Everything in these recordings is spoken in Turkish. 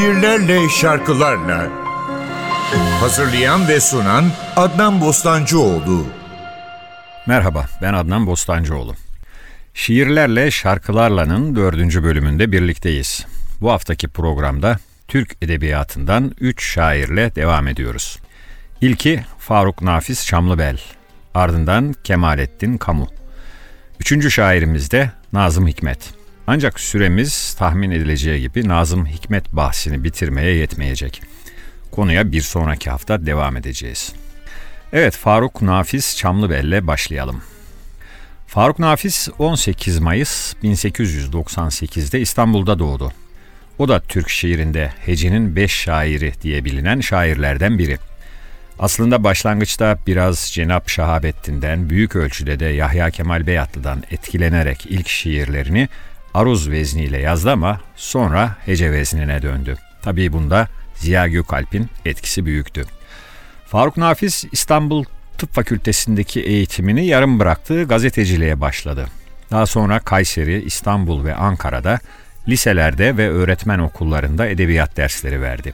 şiirlerle, şarkılarla. Hazırlayan ve sunan Adnan Bostancıoğlu. Merhaba, ben Adnan Bostancıoğlu. Şiirlerle, şarkılarla'nın dördüncü bölümünde birlikteyiz. Bu haftaki programda Türk Edebiyatı'ndan üç şairle devam ediyoruz. İlki Faruk Nafiz Çamlıbel, ardından Kemalettin Kamu. Üçüncü şairimiz de Nazım Hikmet. Ancak süremiz tahmin edileceği gibi Nazım Hikmet bahsini bitirmeye yetmeyecek. Konuya bir sonraki hafta devam edeceğiz. Evet Faruk Nafiz Çamlıbel'le başlayalım. Faruk Nafiz 18 Mayıs 1898'de İstanbul'da doğdu. O da Türk şiirinde hecenin beş şairi diye bilinen şairlerden biri. Aslında başlangıçta biraz Cenap Şahabettin'den, büyük ölçüde de Yahya Kemal Beyatlı'dan etkilenerek ilk şiirlerini aruz vezniyle yazdı ama sonra hece veznine döndü. Tabii bunda Ziya Gökalp'in etkisi büyüktü. Faruk Nafiz İstanbul Tıp Fakültesindeki eğitimini yarım bıraktığı gazeteciliğe başladı. Daha sonra Kayseri, İstanbul ve Ankara'da liselerde ve öğretmen okullarında edebiyat dersleri verdi.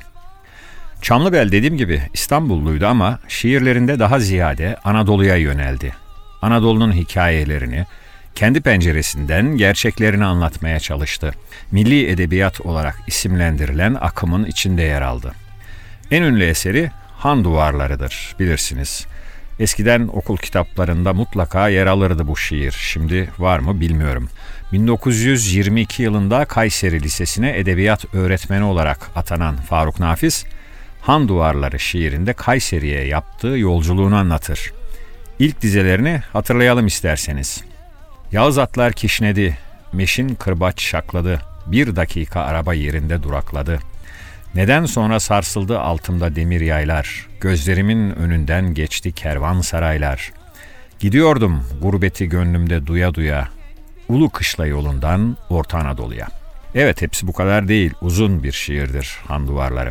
Çamlıbel dediğim gibi İstanbulluydu ama şiirlerinde daha ziyade Anadolu'ya yöneldi. Anadolu'nun hikayelerini, kendi penceresinden gerçeklerini anlatmaya çalıştı. Milli edebiyat olarak isimlendirilen akımın içinde yer aldı. En ünlü eseri Han Duvarları'dır bilirsiniz. Eskiden okul kitaplarında mutlaka yer alırdı bu şiir. Şimdi var mı bilmiyorum. 1922 yılında Kayseri Lisesi'ne edebiyat öğretmeni olarak atanan Faruk Nafiz, Han Duvarları şiirinde Kayseri'ye yaptığı yolculuğunu anlatır. İlk dizelerini hatırlayalım isterseniz. Yağız atlar kişnedi, meşin kırbaç şakladı, bir dakika araba yerinde durakladı. Neden sonra sarsıldı altımda demir yaylar, gözlerimin önünden geçti kervan saraylar. Gidiyordum gurbeti gönlümde duya duya, Ulu Kışla yolundan Orta Anadolu'ya. Evet hepsi bu kadar değil, uzun bir şiirdir Han Duvarları.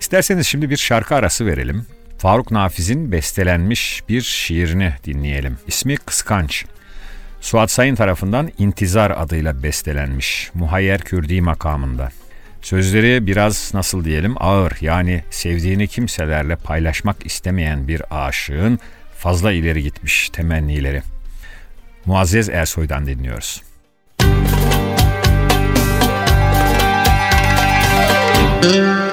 İsterseniz şimdi bir şarkı arası verelim. Faruk Nafiz'in bestelenmiş bir şiirini dinleyelim. İsmi Kıskanç. Suat Sayın tarafından İntizar adıyla bestelenmiş Muhayyer Kürdi makamında. Sözleri biraz nasıl diyelim ağır yani sevdiğini kimselerle paylaşmak istemeyen bir aşığın fazla ileri gitmiş temennileri. Muazzez Ersoy'dan dinliyoruz. Müzik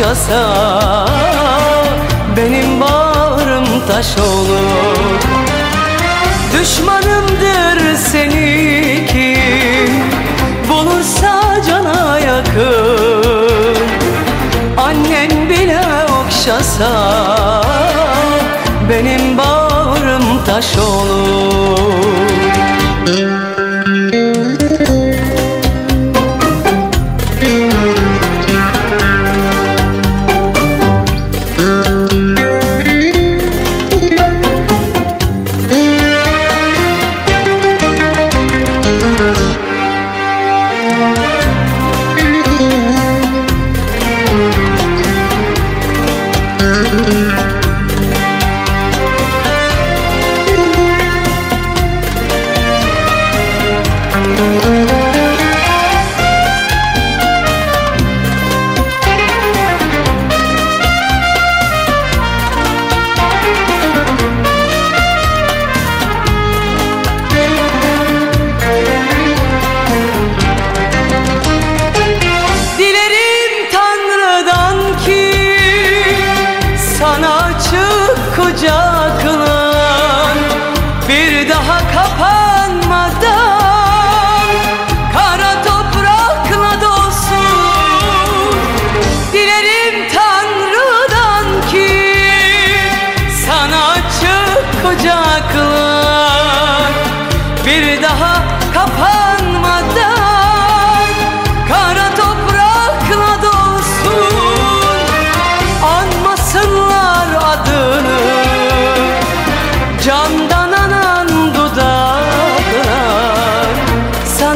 okşasa Benim bağrım taş olur. Düşmanımdır seni kim Bulursa cana yakın. Annen bile okşasa Benim bağrım taş olur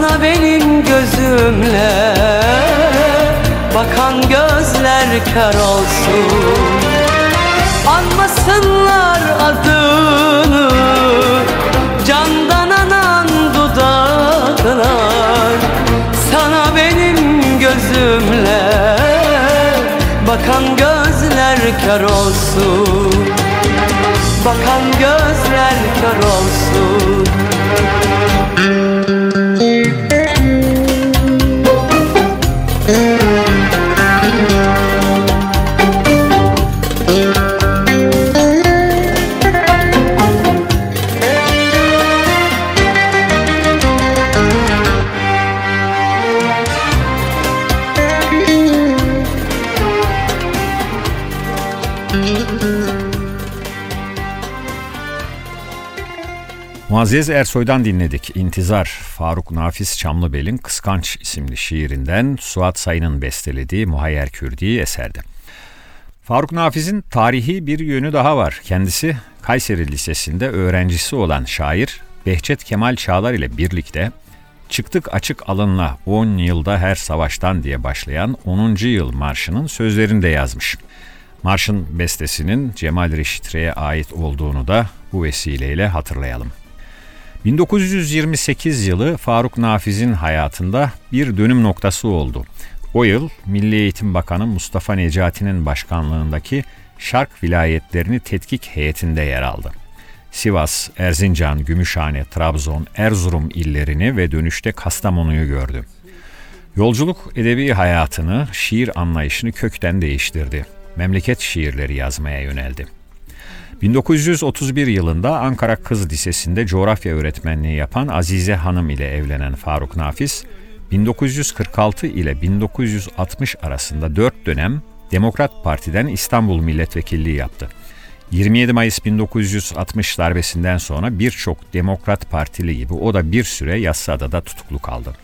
sana benim gözümle bakan gözler kör olsun. Anmasınlar adını Candan anan dudaklar Sana benim gözümle Bakan gözler kör olsun. Bakan gözler kör olsun Muazzez Ersoy'dan dinledik. İntizar, Faruk Nafiz Çamlıbel'in Kıskanç isimli şiirinden Suat Sayın'ın bestelediği Muhayyer Kürdi eserde. Faruk Nafiz'in tarihi bir yönü daha var. Kendisi Kayseri Lisesi'nde öğrencisi olan şair Behçet Kemal Çağlar ile birlikte Çıktık açık alınla 10 yılda her savaştan diye başlayan 10. yıl marşının sözlerini de yazmış. Marşın bestesinin Cemal Reşit Rey'e ait olduğunu da bu vesileyle hatırlayalım. 1928 yılı Faruk Nafiz'in hayatında bir dönüm noktası oldu. O yıl Milli Eğitim Bakanı Mustafa Necati'nin başkanlığındaki Şark vilayetlerini tetkik heyetinde yer aldı. Sivas, Erzincan, Gümüşhane, Trabzon, Erzurum illerini ve dönüşte Kastamonu'yu gördü. Yolculuk edebi hayatını, şiir anlayışını kökten değiştirdi. Memleket şiirleri yazmaya yöneldi. 1931 yılında Ankara Kız Lisesi'nde coğrafya öğretmenliği yapan Azize Hanım ile evlenen Faruk Nafiz, 1946 ile 1960 arasında 4 dönem Demokrat Parti'den İstanbul Milletvekilliği yaptı. 27 Mayıs 1960 darbesinden sonra birçok Demokrat Partili gibi o da bir süre Yassıada'da tutuklu kaldı.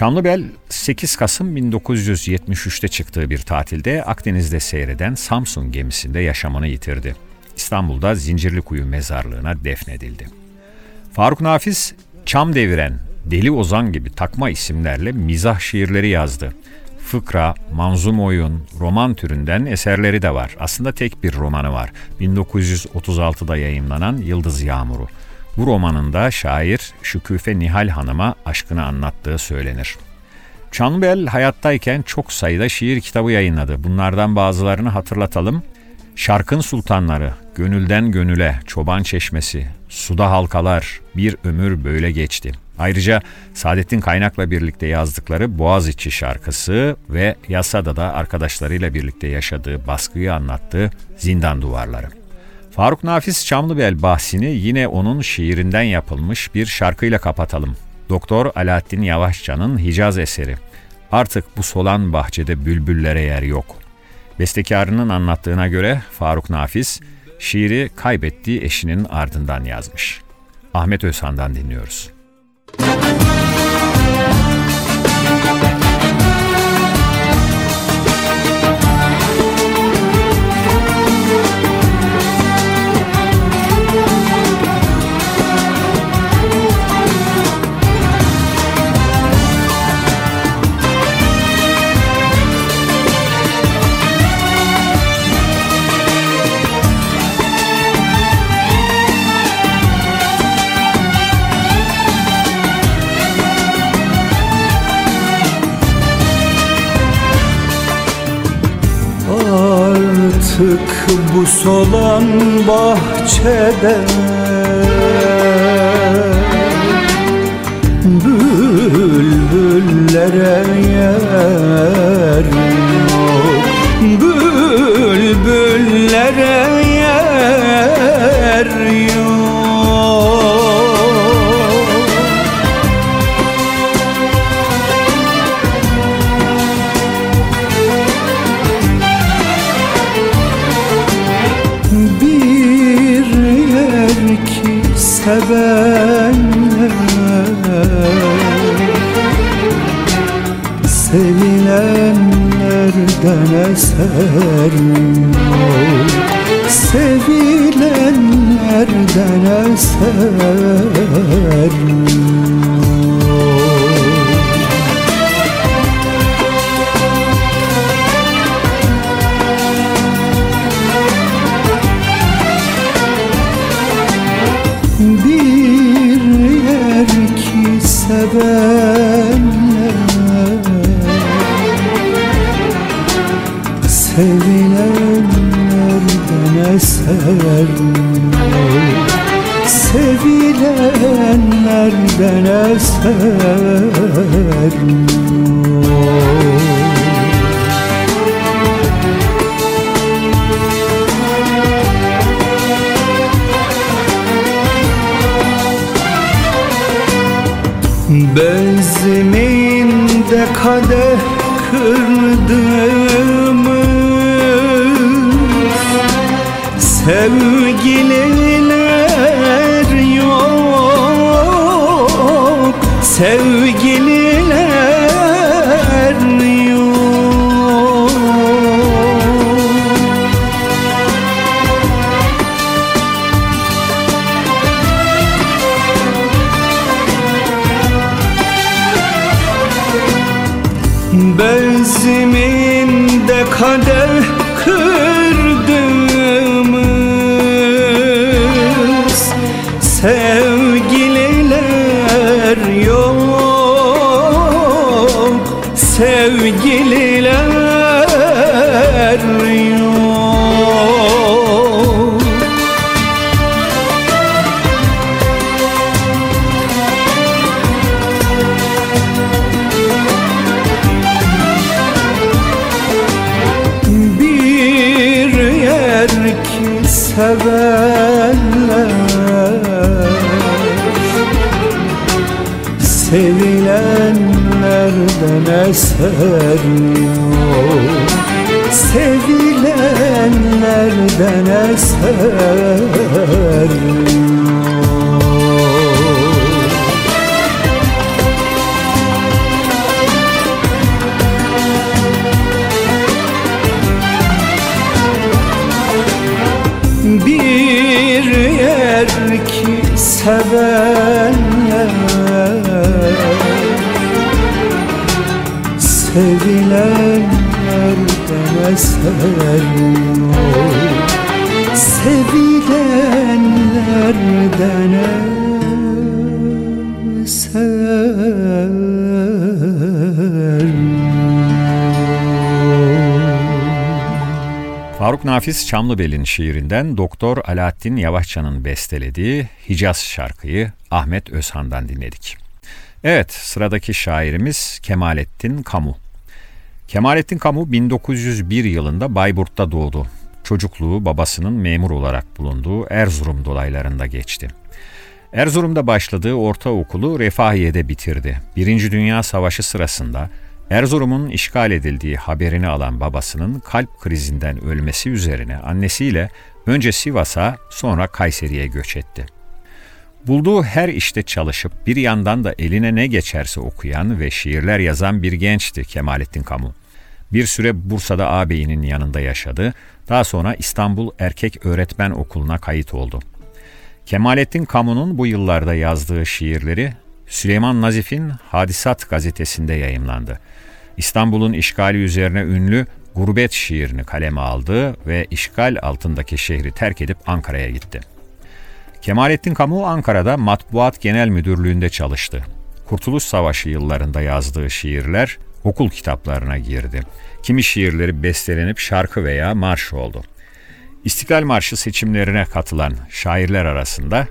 Çamlıbel 8 Kasım 1973'te çıktığı bir tatilde Akdeniz'de seyreden Samsun gemisinde yaşamını yitirdi. İstanbul'da Zincirlikuyu mezarlığına defnedildi. Faruk Nafiz, Çam Deviren, Deli Ozan gibi takma isimlerle mizah şiirleri yazdı. Fıkra, manzum oyun, roman türünden eserleri de var. Aslında tek bir romanı var. 1936'da yayımlanan Yıldız Yağmuru. Bu romanında şair Şüküfe Nihal Hanım'a aşkını anlattığı söylenir. Çanbel hayattayken çok sayıda şiir kitabı yayınladı. Bunlardan bazılarını hatırlatalım. Şarkın Sultanları, Gönülden Gönüle, Çoban Çeşmesi, Suda Halkalar, Bir Ömür Böyle Geçti. Ayrıca Saadettin Kaynak'la birlikte yazdıkları Boğaziçi şarkısı ve Yasada da arkadaşlarıyla birlikte yaşadığı baskıyı anlattığı Zindan Duvarları. Faruk Nafiz Çamlıbel bahsini yine onun şiirinden yapılmış bir şarkıyla kapatalım. Doktor Alaaddin Yavaşça'nın Hicaz eseri. Artık bu solan bahçede bülbüllere yer yok. Bestekarının anlattığına göre Faruk Nafiz şiiri kaybettiği eşinin ardından yazmış. Ahmet Özhan'dan dinliyoruz. Artık bu solan bahçede Bülbüllere yer yok. Bülbüllere Sevilenlerden eser yok Sevilenlerden eser Sevilenlerden eser Sevilenlerden eser yok Bezminde kadeh Sevgililer yok. Sevgililer Sevgililer yok. Sevgililer Yok Sevilenlerden eser yok bir yer ki sevenler Sevilenlerden eser yok Sevilenlerden eser Faruk Nafiz Çamlıbel'in şiirinden Doktor Alaaddin Yavaşça'nın bestelediği Hicaz şarkıyı Ahmet Özhan'dan dinledik. Evet, sıradaki şairimiz Kemalettin Kamu. Kemalettin Kamu 1901 yılında Bayburt'ta doğdu. Çocukluğu babasının memur olarak bulunduğu Erzurum dolaylarında geçti. Erzurum'da başladığı ortaokulu Refahiye'de bitirdi. Birinci Dünya Savaşı sırasında Erzurum'un işgal edildiği haberini alan babasının kalp krizinden ölmesi üzerine annesiyle önce Sivas'a sonra Kayseri'ye göç etti. Bulduğu her işte çalışıp bir yandan da eline ne geçerse okuyan ve şiirler yazan bir gençti Kemalettin Kamu. Bir süre Bursa'da ağabeyinin yanında yaşadı. Daha sonra İstanbul Erkek Öğretmen Okulu'na kayıt oldu. Kemalettin Kamu'nun bu yıllarda yazdığı şiirleri Süleyman Nazif'in Hadisat gazetesinde yayımlandı. İstanbul'un işgali üzerine ünlü Gurbet şiirini kaleme aldı ve işgal altındaki şehri terk edip Ankara'ya gitti. Kemalettin Kamu Ankara'da Matbuat Genel Müdürlüğü'nde çalıştı. Kurtuluş Savaşı yıllarında yazdığı şiirler okul kitaplarına girdi. Kimi şiirleri bestelenip şarkı veya marş oldu. İstiklal Marşı seçimlerine katılan şairler arasında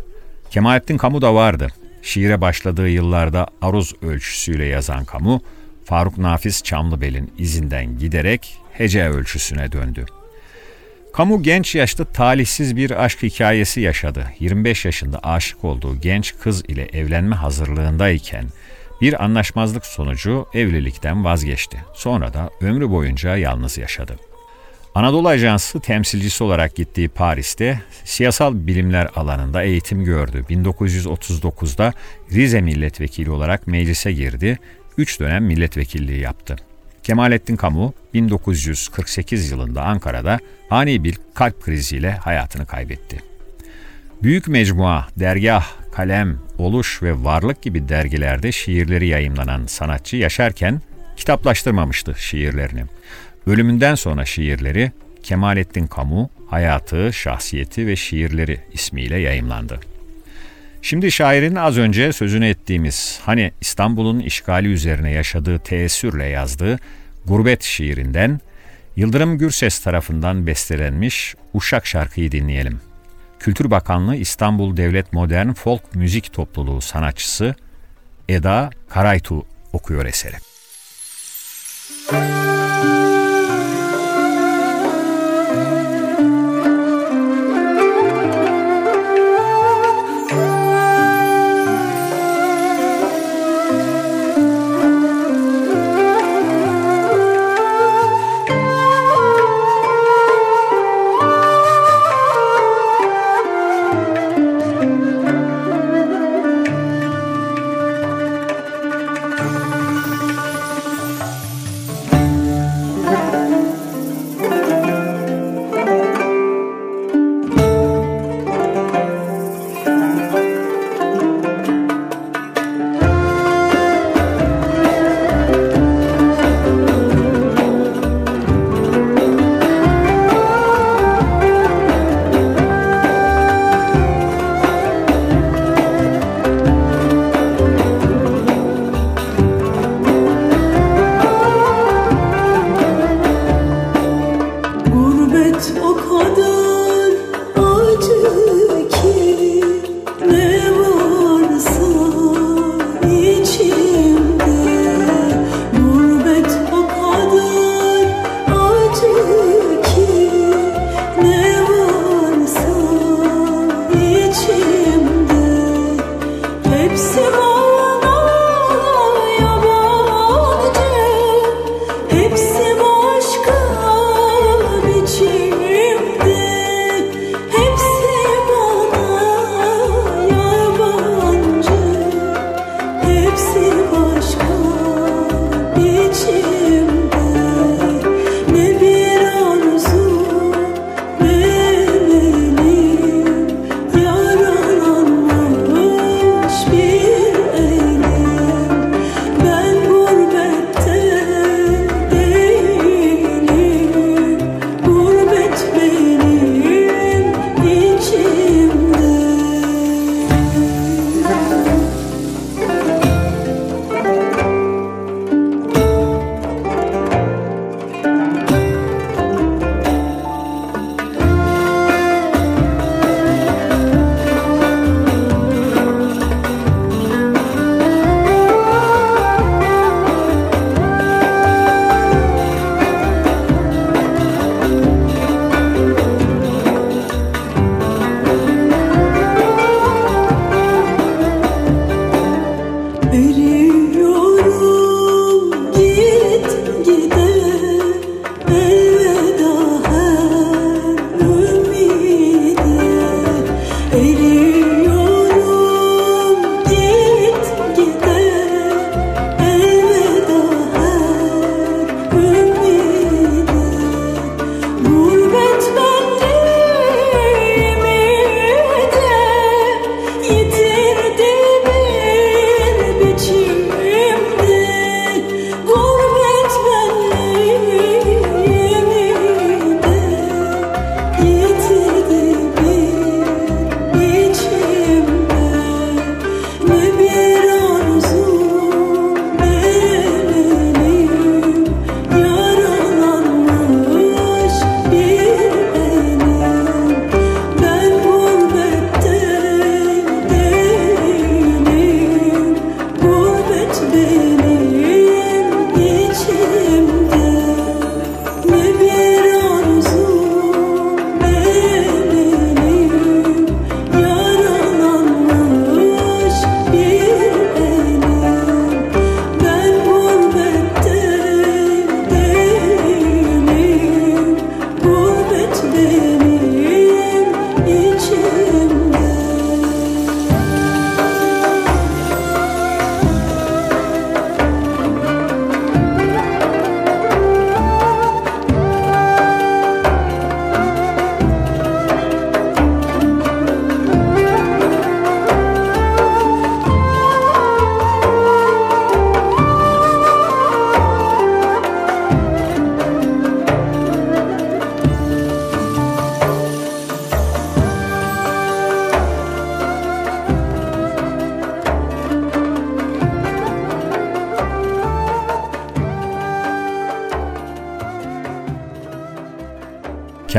Kemalettin Kamu da vardı. Şiire başladığı yıllarda aruz ölçüsüyle yazan Kamu, Faruk Nafiz Çamlıbel'in izinden giderek hece ölçüsüne döndü. Kamu genç yaşta talihsiz bir aşk hikayesi yaşadı. 25 yaşında aşık olduğu genç kız ile evlenme hazırlığındayken bir anlaşmazlık sonucu evlilikten vazgeçti. Sonra da ömrü boyunca yalnız yaşadı. Anadolu Ajansı temsilcisi olarak gittiği Paris'te siyasal bilimler alanında eğitim gördü. 1939'da Rize milletvekili olarak meclise girdi. 3 dönem milletvekilliği yaptı. Kemalettin Kamu 1948 yılında Ankara'da ani bir kalp kriziyle hayatını kaybetti. Büyük Mecmua, Dergah, Kalem, Oluş ve Varlık gibi dergilerde şiirleri yayımlanan sanatçı yaşarken kitaplaştırmamıştı şiirlerini. Ölümünden sonra şiirleri Kemalettin Kamu, Hayatı, Şahsiyeti ve Şiirleri ismiyle yayımlandı. Şimdi şairin az önce sözünü ettiğimiz hani İstanbul'un işgali üzerine yaşadığı teessürle yazdığı Gurbet şiirinden Yıldırım Gürses tarafından bestelenmiş Uşak şarkıyı dinleyelim. Kültür Bakanlığı İstanbul Devlet Modern Folk Müzik Topluluğu sanatçısı Eda Karaytu okuyor eseri. Gurbet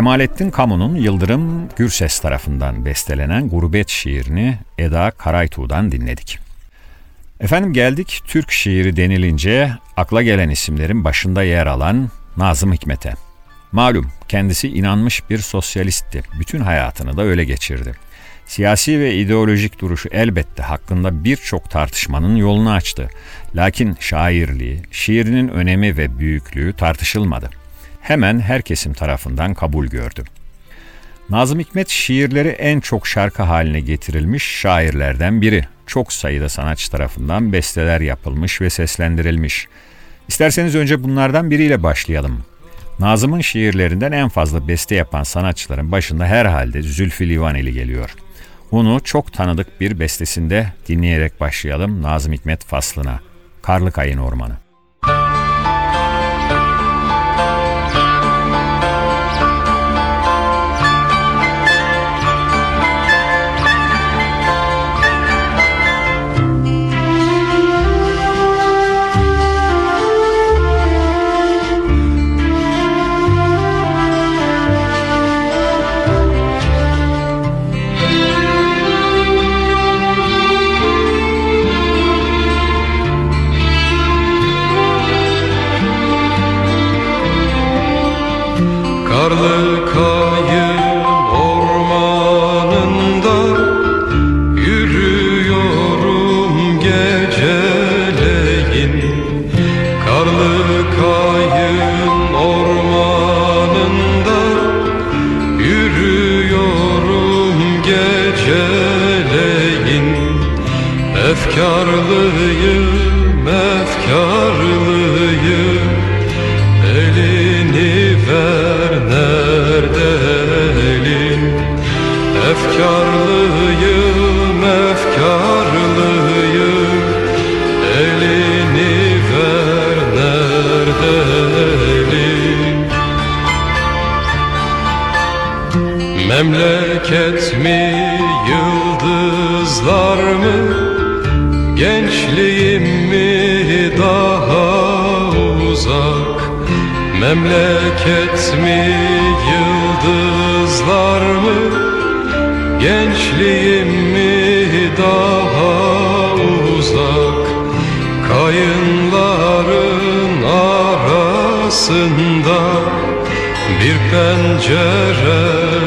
Kemalettin Kamu'nun Yıldırım Gürses tarafından bestelenen Gurbet şiirini Eda Karaytuğ'dan dinledik. Efendim geldik Türk şiiri denilince akla gelen isimlerin başında yer alan Nazım Hikmet'e. Malum kendisi inanmış bir sosyalistti. Bütün hayatını da öyle geçirdi. Siyasi ve ideolojik duruşu elbette hakkında birçok tartışmanın yolunu açtı. Lakin şairliği, şiirinin önemi ve büyüklüğü tartışılmadı. Hemen her kesim tarafından kabul gördü. Nazım Hikmet şiirleri en çok şarkı haline getirilmiş şairlerden biri. Çok sayıda sanatçı tarafından besteler yapılmış ve seslendirilmiş. İsterseniz önce bunlardan biriyle başlayalım. Nazım'ın şiirlerinden en fazla beste yapan sanatçıların başında herhalde Zülfü Livaneli geliyor. Onu çok tanıdık bir bestesinde dinleyerek başlayalım Nazım Hikmet faslına. Karlık Ayın Ormanı. Karlı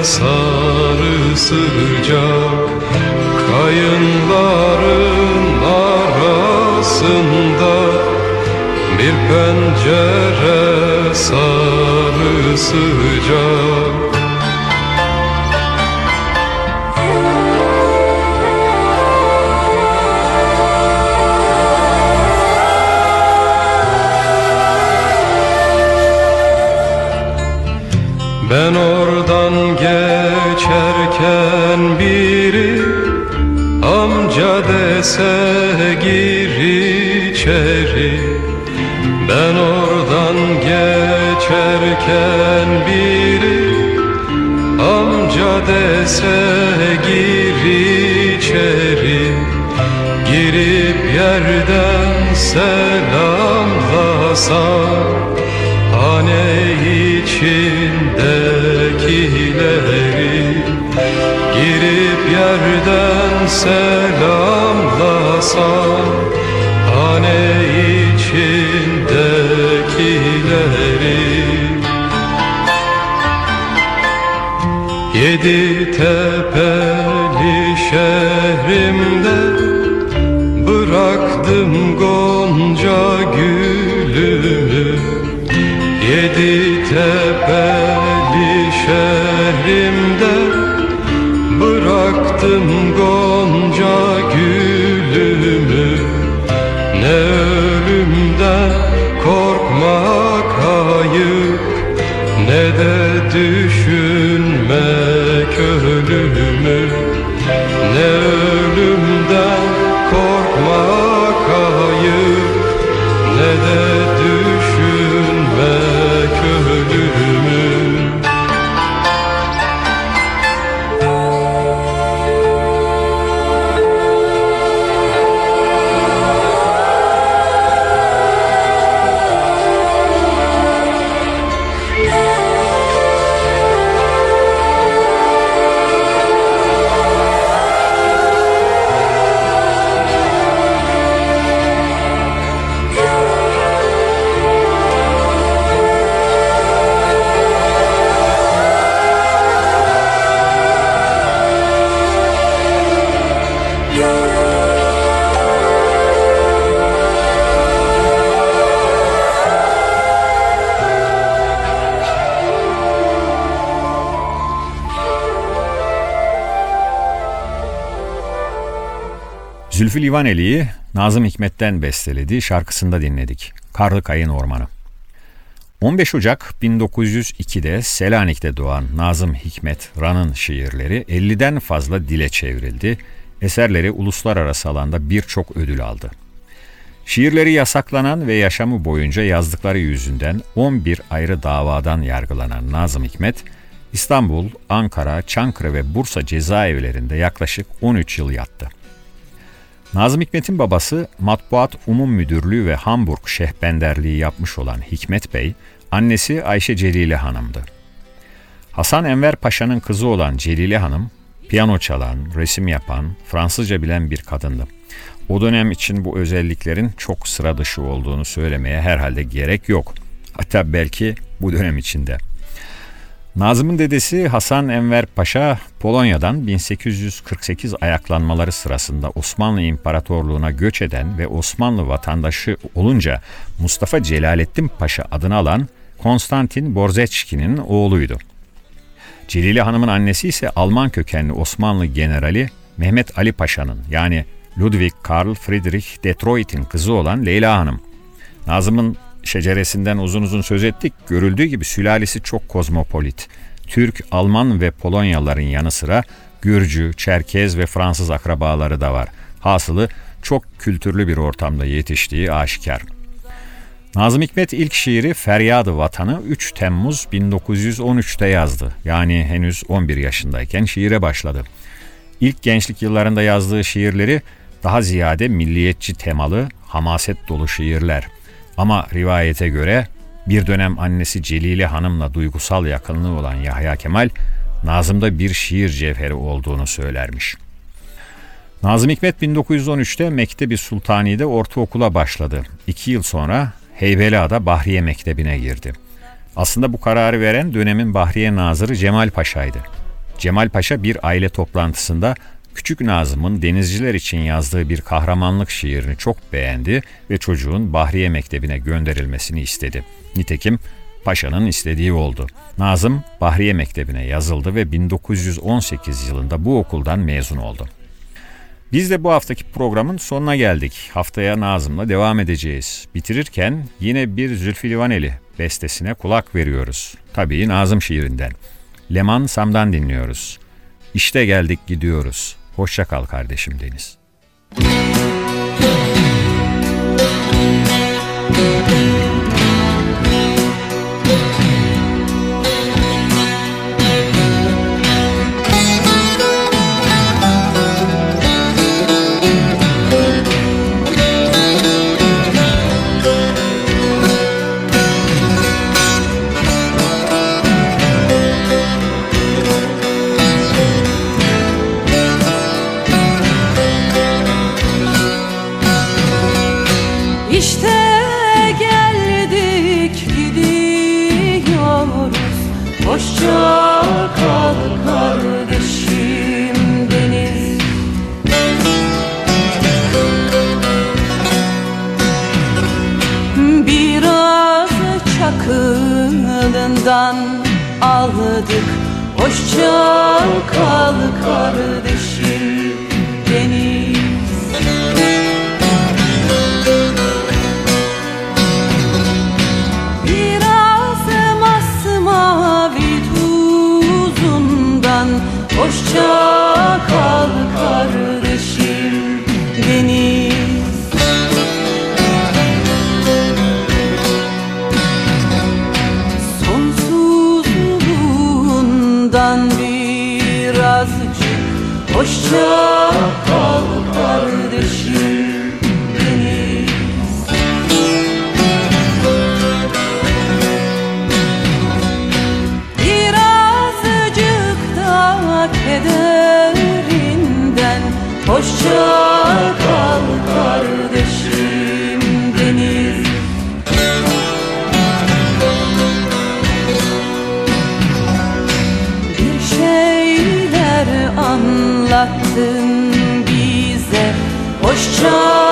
sarı sıcak Kayınların arasında Bir pencere sarı sıcak selamlasan Hane içindekileri Girip yerden selamlasan Hane içindekileri Yedi tepeli şehrimde Bıraktım gonca gülümü Yedi tepeli şehrimde Bıraktım Zülfü Livaneli'yi Nazım Hikmet'ten bestelediği şarkısında dinledik. Karlı Kayın Ormanı. 15 Ocak 1902'de Selanik'te doğan Nazım Hikmet Ran'ın şiirleri 50'den fazla dile çevrildi. Eserleri uluslararası alanda birçok ödül aldı. Şiirleri yasaklanan ve yaşamı boyunca yazdıkları yüzünden 11 ayrı davadan yargılanan Nazım Hikmet, İstanbul, Ankara, Çankırı ve Bursa cezaevlerinde yaklaşık 13 yıl yattı. Nazım Hikmet'in babası Matbuat Umum Müdürlüğü ve Hamburg Şehbenderliği yapmış olan Hikmet Bey, annesi Ayşe Celile Hanım'dı. Hasan Enver Paşa'nın kızı olan Celile Hanım, piyano çalan, resim yapan, Fransızca bilen bir kadındı. O dönem için bu özelliklerin çok sıra dışı olduğunu söylemeye herhalde gerek yok. Hatta belki bu dönem içinde. Nazım'ın dedesi Hasan Enver Paşa Polonya'dan 1848 ayaklanmaları sırasında Osmanlı İmparatorluğu'na göç eden ve Osmanlı vatandaşı olunca Mustafa Celalettin Paşa adını alan Konstantin Borzeçki'nin oğluydu. Celile Hanım'ın annesi ise Alman kökenli Osmanlı generali Mehmet Ali Paşa'nın yani Ludwig Karl Friedrich Detroit'in kızı olan Leyla Hanım. Nazım'ın şeceresinden uzun uzun söz ettik. Görüldüğü gibi sülalesi çok kozmopolit. Türk, Alman ve Polonyalıların yanı sıra Gürcü, Çerkez ve Fransız akrabaları da var. Hasılı çok kültürlü bir ortamda yetiştiği aşikar. Nazım Hikmet ilk şiiri Feryadı Vatanı 3 Temmuz 1913'te yazdı. Yani henüz 11 yaşındayken şiire başladı. İlk gençlik yıllarında yazdığı şiirleri daha ziyade milliyetçi temalı, hamaset dolu şiirler. Ama rivayete göre bir dönem annesi Celile Hanım'la duygusal yakınlığı olan Yahya Kemal, Nazım'da bir şiir cevheri olduğunu söylermiş. Nazım Hikmet 1913'te Mektebi Sultani'de ortaokula başladı. İki yıl sonra Heybeliada Bahriye Mektebi'ne girdi. Aslında bu kararı veren dönemin Bahriye Nazırı Cemal Paşa'ydı. Cemal Paşa bir aile toplantısında Küçük Nazım'ın denizciler için yazdığı bir kahramanlık şiirini çok beğendi ve çocuğun Bahriye Mektebi'ne gönderilmesini istedi. Nitekim Paşa'nın istediği oldu. Nazım Bahriye Mektebi'ne yazıldı ve 1918 yılında bu okuldan mezun oldu. Biz de bu haftaki programın sonuna geldik. Haftaya Nazım'la devam edeceğiz. Bitirirken yine bir Zülfü Livaneli bestesine kulak veriyoruz. Tabii Nazım şiirinden. Leman Sam'dan dinliyoruz. İşte geldik gidiyoruz. Hoşça kal kardeşim Deniz. İşte çakılından aldık. Hoşça kal kardeşim deniz. Biraz masmavi tuzundan Hoşça kal Hoşça kal kardeşim Birazcık da kederinden. Hoşça Hoşça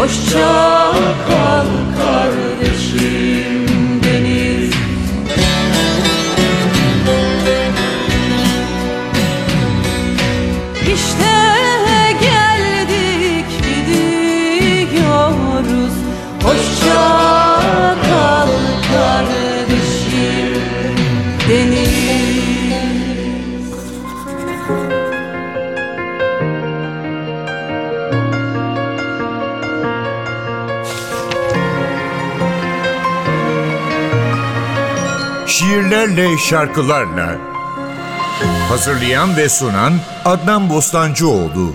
Hoşça Şiirlerle, şarkılarla. Hazırlayan ve sunan Adnan Bostancıoğlu